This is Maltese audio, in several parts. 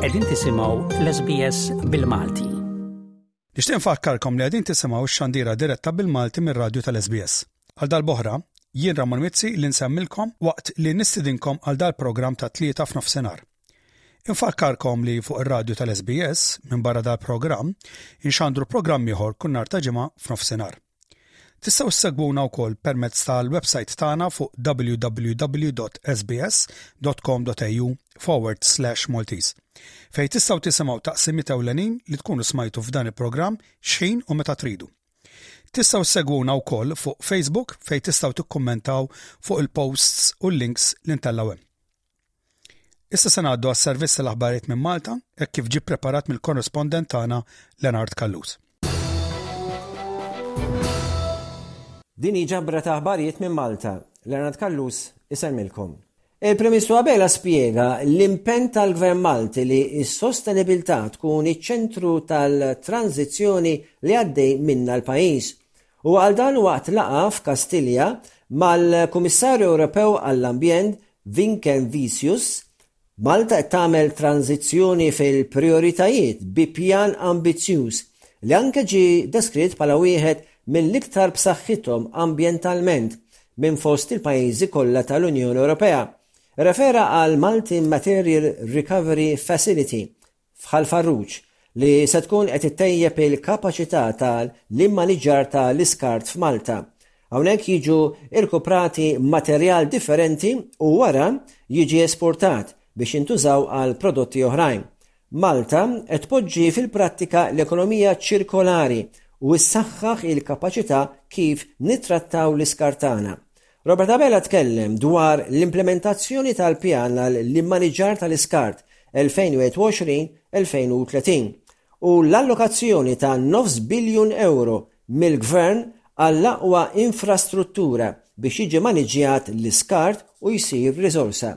Qegħdin tisimgħu l-SBS bil-Malti. Nixtieq infakkarkom li qegħdin tisimgħu x-xandira diretta bil-Malti mir-radju tal-SBS. Għal dal-boħra, jien Ramon Mizzi li nsemmilkom waqt li nistidinkom għal dal-programm ta' tlieta f'nofsinhar. Infakkarkom li fuq ir-radju tal-SBS minn barra dal-programm inxandru programm ieħor kun nar ta' ġimgħa f'nofsinhar. Tistgħu ssegwuna wkoll permezz tal-websajt tagħna fuq www.sbs.com.au/maltese fejn tistgħu tisimgħu taqsimiet ewlenin li tkunu smajtu f'dan il-programm x'ħin u meta tridu. Tistgħu ssegwuna wkoll fuq Facebook fejn tistgħu tikkummentaw fuq il-posts u l-links li ntellgħu hemm. Issa se ngħaddu għas-servizz tal-aħbarijiet minn Malta hekk kif ġie ppreparat mill-korrespondent tagħna Lenard Callus. Din hi ġabra ta' aħbarijiet minn Malta. Lenard Callus isellmilkom. Il-Prim Ministru Abela spjega l-impenn tal-Gvern Malti li s-sostenibilità tkun iċ-ċentru tal-tranżizzjoni li għaddej minnha l-pajjiż. U għal dan waqt laqgħa f'Kastilja mal-Kummissarju Ewropew għall-Ambjent Vinken Vicius, Malta qed tagħmel tranżizzjoni fil-prijoritajiet bi pjan ambizzjuż li anke ġie deskritt bħala wieħed mill-iktar b'saħħithom ambjentalment minn fost il-pajjiżi kollha tal-Unjoni Ewropea. Refera għal Multi Material Recovery Facility f'Ħal Farruġ, li se tkun qed ittejjeb il-kapaċità ta' l-immaniġġar ta' l-iskart f'Malta. Hawnhekk jiġu rkuprati materjal differenti u wara jiġi esportat biex jintużaw għal prodotti oħrajn. Malta qed tpoġġi fil-prattika l-ekonomija ċirkolari u ssaħħaħ il-kapaċità kif nittrattaw l-iskart tagħna. Robert Abela tkellem dwar l-implimentazzjoni tal-Pjan għall-Immaniġġar tal-Iskart 2021-2030 u l-allokazzjoni ta' nofs biljun ewro mill-Gvern għall-aqwa infrastruttura biex jiġi maniġġjat l-iskart u jsir riżorsa.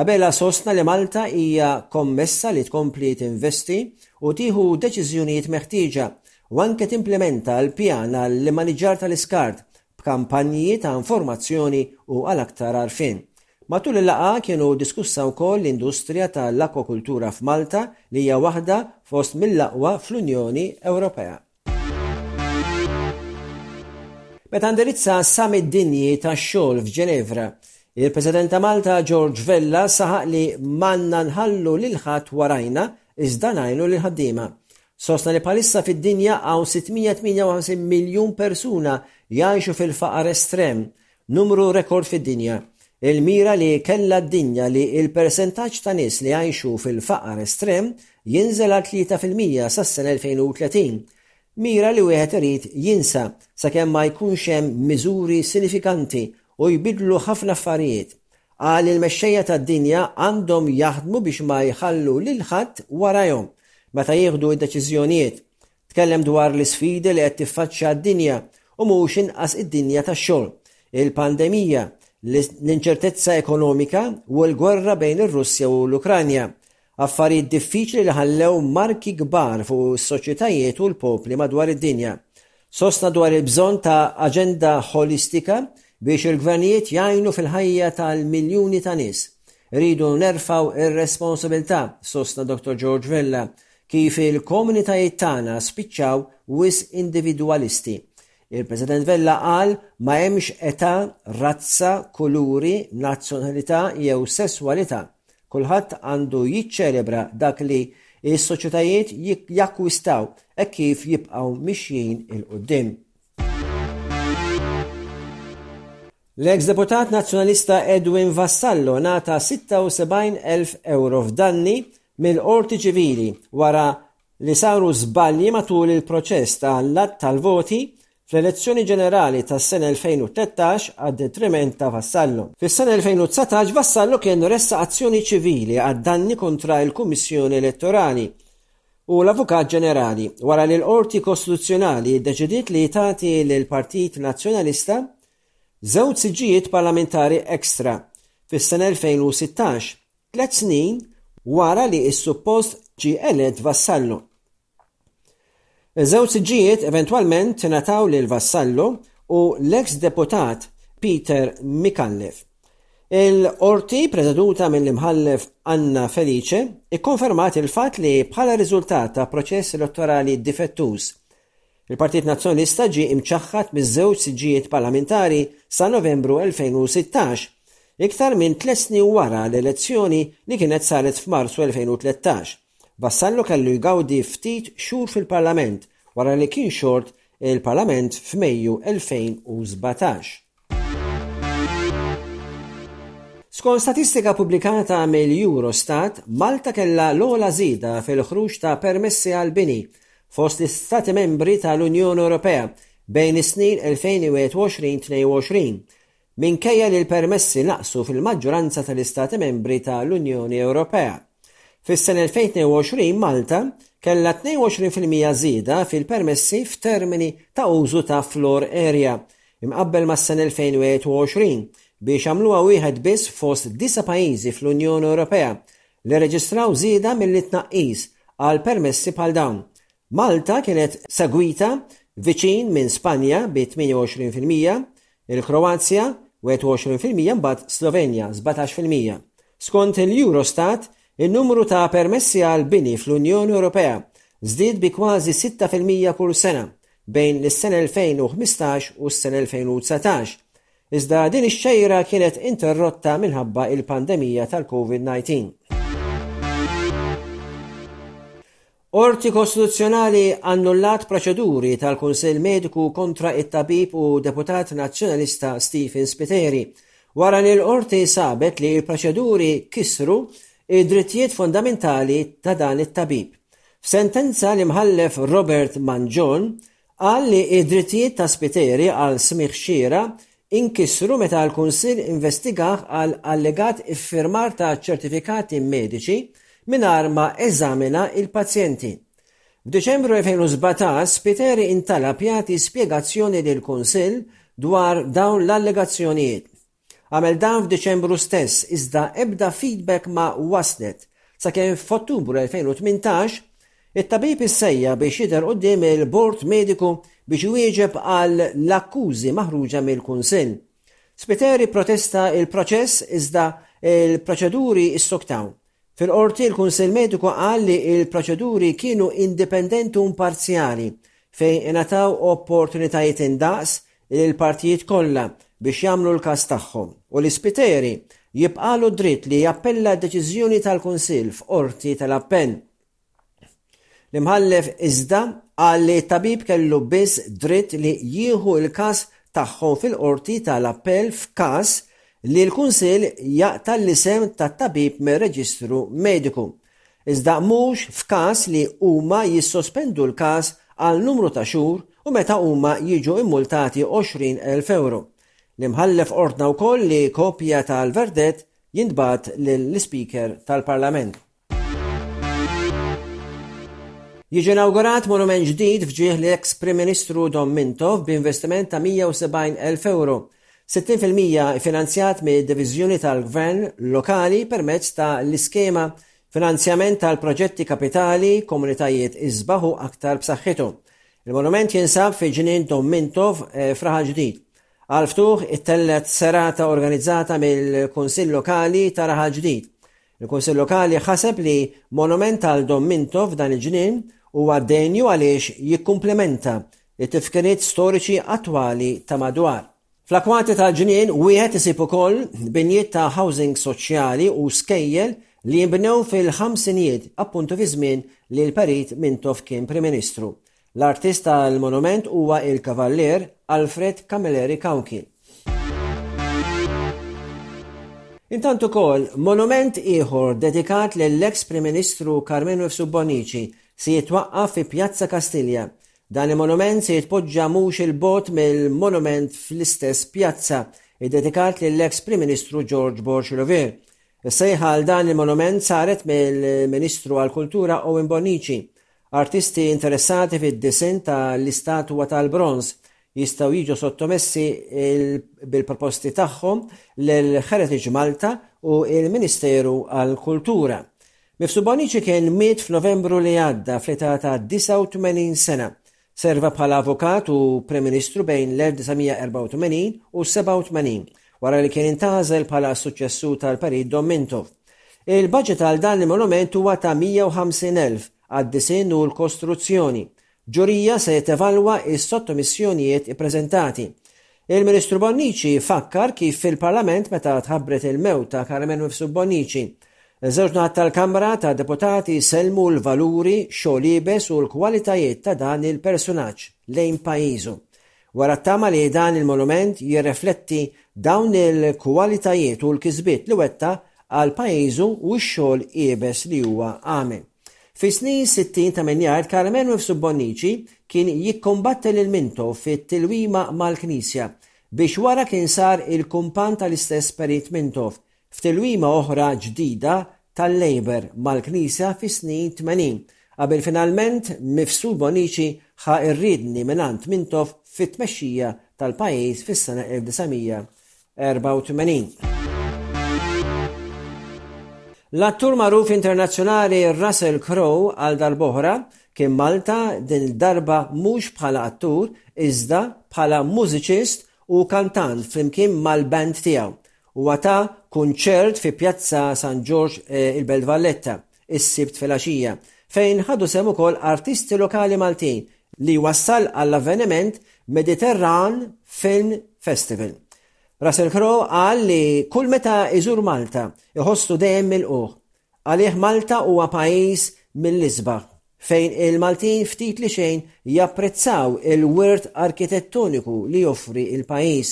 Abela sostna li Malta hija kommessa li tkompli tinvesti u tieħu deċiżjonijiet meħtieġa u anke timplimenta l-Pjan għall-Immaniġġar tal-Iskart b'kampanji ta' informazzjoni u għal aktar għarfien. Matul il-laqgħa kienu diskussa wkoll l-industrija tal-akwakultura f'Malta li hija waħda fost mill-aqwa fl-Unjoni Ewropea. Meta ndirizza s-Summit Dinji tax-Xogħol f'Ġenevra, il-President ta' Malta George Vella saħaq li m'għandna nħallu lil ħadd warajna iżda ngħinu lill-ħaddiema. Sostna li bħalissa fid-dinja hawn 658 miljun persuna li jgħixu fil-faqar estrem, numru rekord fid-dinja. Il-mira li kellha d-dinja li l-persentaġġ ta' nies li jgħixu fil-faqar estrem jinżel għal 3 fil-mija sas-sena 2030, mira li wieħed irid jinsa sakemm ma jkunx hemm miżuri sinifikanti u jbiddlu ħafna affarijiet. Qal li l-mexxejja tad-dinja għandhom jaħdmu biex ma jħallu lil ħadd warajhom meta jieħdu d-deċiżjonijiet. Tkellem dwar l-isfidi li qed tiffaċċja d-dinja u mhux inqas id-dinja tax-xogħol, il-pandemija, l-inċertezza ekonomika u l-gwerra bejn ir-Russja u l-Ukranja. Affarijiet diffiċli li ħallew marki kbar fuq is-soċjetajiet u l-popli madwar id-dinja. Sostna dwar il-bżonn ta' aġenda ħolistika biex il-gvernijiet jgħinu fil-ħajja tal-miljuni ta' nies. Rridu nerfgħu r-responsabilità, sostna Dottor George Vella, kif il-komunitajiet tagħna spiċċaw wisq individwalisti. Il-President Vella qal ma hemmx età, razza, kuluri, nazzjonalità jew sesswalità Kulħadd għandu jiċċelebra dak li s-soċjetajiet jakkwistaw hekk kif jibqgħu mixjin 'il quddiem. L-eks deputat Nazzjonalista Edwin Vassallo ngħata 76,000 ewro f'danni mill-Qorti Ċivili wara li saru żbalji matul il-proċess ta' l-għadd tal-voti fl-elezzjoni ġenerali tas-sena 2013 għad-detriment ta' Vassallo. Fis-sena 2019 Vassallo kien ressaq azzjoni ċivili għad-danni kontra il-Kummissjoni Elettorali u l-Avukat Ġenerali wara li l-Qorti Kostituzzjonali ddeċidiet li tagħti lill-Partit Nazzjonalista żewġ siġġijiet parlamentari ekstra fis-sena 2016 Tliet snin wara li s-suppost ġie elett vassallu. Iż-żewġ siġġijiet eventwalment ingħataw lil vassallu u l-eks deputat Peter Micallef. Il-Qorti preseduta mill-Imħallef Anna Felice ikkonfermat il-fatt li bħala riżultat ta' proċess elettorali difettuż, Il-Partit Nazzjonalista ġie imċaħħad miż-żewġ siġġijiet parlamentari sa Novembru 2016, iktar minn tliet snin wara l-elezzjoni li kienet saret f'Marzu 2013. Vassallo kellu jgawdi ftit xhur fil-Parlament wara li kien xort il-Parlament f'Mejju 2017. Skont statistika ppubblikata mill-Eurostat, Malta kellha l-ogħla żieda fil-ħruġ ta' permessi għall-bini fost l-Istati Membri tal-Unjoni Ewropea bejn is-snin 2021-22, minkejja li l-permessi naqsu fil-maġġoranza tal-Istati Membri tal-Unjoni Ewropea. Fis-sena 2022 Malta kellha 22% żieda fil-permessi f'termini ta' użu ta' floor area, imqabbel mas-sena 2021, biex għamluha wieħed biss fost disa' pajjiżi fl-Unjoni Ewropea li rreġistraw żieda milli tnaqqis għal permessi bħal dawn. Malta kienet segwita viċin minn Spanja bi 28 fil-mija, il-Kroazja, 21 fil-mija mbagħad Slovenja, 17 fil-mija. Skont il-Eurostat, in-numru ta' permessi għall-bini fl-Unjoni Ewropea żdied bi kważi sitta fil-mija kull sena, bejn is-sena 2015 u s-sena 2019, iżda din ix-xejra kienet interrotta minħabba il-pandemija tal-COVID-19. Qorti Kostituzzjonali annullat proċeduri tal-Kunsill Mediku kontra it-tabib u deputat Nazzjonalista Stephen Spiteri wara li l-qorti sabet li l-proċeduri kisru id-drittijiet fundamentali ta' dan it-tabib. F'sentenza l-Imħallef Robert Mangion qal li d-drittijiet ta' Spiteri għal smigħ xieraq inkisru meta l-Kunsill investigah għal allegat iffirmar ta' ċertifikati mediċi mingħajr ma eżamina l-pazjenti. F'Diċembru 2017 Spiteri intalab jagħti spjegazzjoni lill-Kunsill dwar dawn l-allegazzjonijiet. Għamel dan f'Diċembru stess iżda ebda feedback ma waslet sakemm f'Ottubru 2018 it-tabib issejjaħ biex jidher quddiem il-Bord Mediku biex iwieġeb għal l-akkużi maħruġa mill-Kunsill. Spiteri protesta il-proċess iżda il-proċeduri issoktaw. Fil-qorti l-Kunsill Mediku qal li il-proċeduri kienu indipendenti u imparzjali fejn ingħataw opportunitajiet indaqs lill-partijiet kollha biex jagħmlu l-każ tagħhom u li Spiteri jibqagħlu d-dritt li jappella d-deċiżjoni tal-Kunsill f'qorti tal-appell. L-Imħallef iżda qal li t-tabib kellu biss dritt li jieħu l-każ tagħhom fil-qorti tal-appell f'każ li l-Kunsill jaqta' l-isem tat-tabib mir-reġistru mediku. iżda mhux f'każ li huma jissospendu l-każ għal numru ta' xhur u meta huma jiġu mmultati 20,000 ewro. L-Imħallef ordna wkoll li kopja tal-verdett jintbagħat lill-Ispeaker tal-Parlament. Jiġi inawgurat monument ġdid f'ġieħ l-eks Prim Ministru Dom Mintoff b'investiment ta' 170,000 ewro 60 fil-mija iffinanzjat mid-diviżjoni tal-gvern lokali permezz ta' l-iskema Finanzjament tal-Proġetti Kapitali Komunitajiet Isbaħ u Aktar b'Saħħithom. Il-monument jinsab fi Ġnien Dom Mintoff eh, f'Raħal Ġdid. Għal ftuħ it-tellet serata organizzata mill-Kunsill Lokali ta' Raħal Ġdid. Il-Kunsill Lokali ħaseb li monument għal Dom Minto f'dan il-ġnien huwa denju għaliex jikkumplementa t-tifkiriet storiċi attwali ta' madwar. Fl-akwati tal-ġnien wieħed isib ukoll binjiet ta' housing soċjali u skejjel li jinbnew fil-ħamsinijiet, appuntu fiż-żmien li l-Perit Mintoff kien Prim Ministru. L-artist tal-monument huwa il-Kavallier Alfred Camilleri Cauchi. Intant ukoll, monument ieħor dedikat lill-eks Prim Ministru Carmenu Ifsu Bonnici se jitwaqqaf fi Pjazza Kastilja. Dan il-monument se jitpoġġa mhux 'il bogħod mill-monument fl-istess pjazza iddedikat lill-eks Prim Ministru George Borg Lovier. Is-sejħa għal dan il-monument saret mill-Ministru għall-Kultura Owen Bonnici. Artisti interessati fid-disinn ta' l-istatwa tal-bronż jistgħu jiġu sottomessi bil-proposti tagħhom lil Heritage Malta u l-Ministeru għall-Kultura. Mifsud Bonici kien miet f'Novembru li għadda fl-età ta' 89 sena. Serva bħala avukat u Prim Ministru bejn l-1984 u 87 wara li kien intgħażel bħala s-suċċessur tal-Perit Dom Minto. Il-baġit għal dan il-monument huwa ta' 150,000 għad-disinn u l-kostruzzjoni. Ġurija se tevalwa s-sottomissjonijiet ippreżentati. Il-Ministru Bonnici fakkar kif fil-Parlament meta tħabbret il-mewt ta' Carmen Mifsub Bonnici. Żewġ naħat tal-Kamra ta' Deputati selmu l-valuri, xogħol ibes u l-kwalitajiet ta' dan il-personaġġ lejn pajjiżu. Wara t-tama li dan il-monument jirrefletti dawn il-kwalitajiet u l-kisbiet li wettaq għal pajjiżu u x-xogħol iebes li huwa għamel. Fis-snin 60 ta' Minyard, Karl Emanuel Subbonnici kien jikkumbatti lil Minto fit-tilwima mal-Knisja, biex wara kien sar il-kumpann tal-istess Perit Mintoff, f'tilwima oħra ġdida tal-Labour mal-Knisja fis-snin tmenin, qabel finalment Mifsud Bonnici ħa r-riedni mingħand Mintoff fit-tmexxija tal-pajjiż fis-sena 1984. L-attur magħruf internazzjonali Russell Crowe għal darb'oħra kien Malta din id-darba mhux bħala attur iżda bħala mużiċist u kantant flimkien mal-band tiegħu, Huwa ta kunċert fi Pjazza San Ġorġ il-Belt Valletta is-Sibt filgħaxija, fejn ħadu sehem ukoll artisti lokali Maltin, li jwassal għall-avveniment Mediterran Film Festival. Russell Crowe qal li kull meta jżur Malta, iħossu dejjem milqugħ. Għalih Malta huwa pajjiż mill-isbaħ, fejn il-Maltin ftit li xejn japprezzaw il-wirt arkitettoniku li joffri l-pajjiż.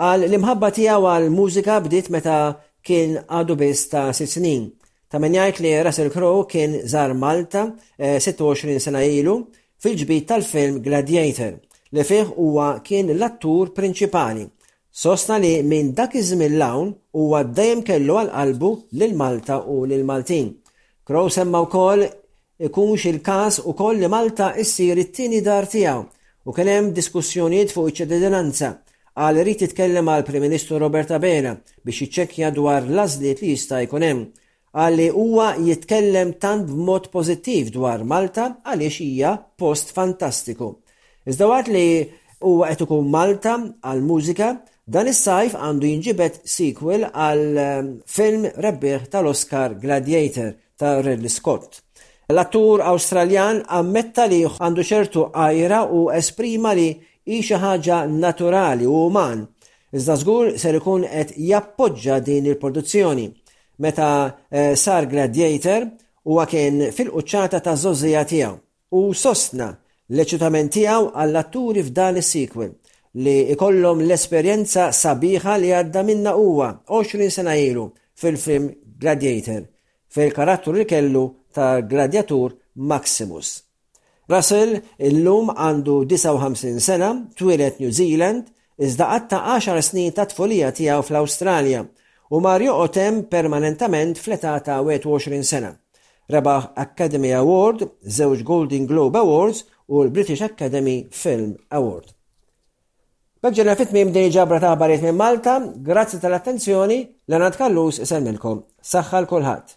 Qal li mħabba tiegħu għall-mużika bdiet meta kien għadu biss ta' sitt snin. Ta' min jgħid li Russell Crowe kien żar Malta 26 eh, sena ilu fil-ġbid tal-film Gladiator, li fih huwa kien l-attur prinċipali. Sostna li minn dak iż-żmien 'l hawn huwa dejjem kellu għal qalbu lil Malta u lill-Maltin. Crowe semma wkoll ikunx il-każ ukoll li Malta ssir it-tieni dar tiegħu u kien hemm diskussjonijiet fuq iċ-ċededinanza. Qal irid jitkellem mal-Prim Ministru Robert Abela biex jiċċekkja dwar l-għażliet li jista' jkun hemm. Qal li huwa jitkellem tant b'mod pożittiv dwar Malta għaliex hija post fantastiku. Iżda waqt li huwa qed ikun Malta għall-mużika, dan is-sajf għandu jinġibed sequel għal film rebbieħ tal-Oscar Gladiator ta' Ridley Scott. L-attur Awstraljan ammetta li għandu ċertu għajra u esprima li hi xi ħaġa naturali u uman, iżda żgur ser ikun qed jappoġġa din il-produzzjoni. Meta sar Gladiator, huwa kien fil-quċċata taż-żgħożija tiegħu u sostna l-eċitament tiegħu għall-atturi f'dan is-sequel li jkollhom l-esperjenza sabiħa li għadda minnha huwa 20 sena ilu fil-film Gladiator fil-karattru li kellu ta' Gladjatur Maximus. Russell illum għandu 59 sena, twieled New Zealand, iżda qatta' għaxar snin tat-tfulija tiegħu fl-Awstralja u mar joqgħod hemm permanentament fl-età ta' 21 sena. Rebaħ Academy Award, żewġ Golden Globe Awards u l-British Academy Film Award. Bekġena fit-tmim dej ġabra ta' bariet minn Malta, grazzi tal-attenzjoni, Leonard Kallus isemmilkom. Saħħa l-kulħadd.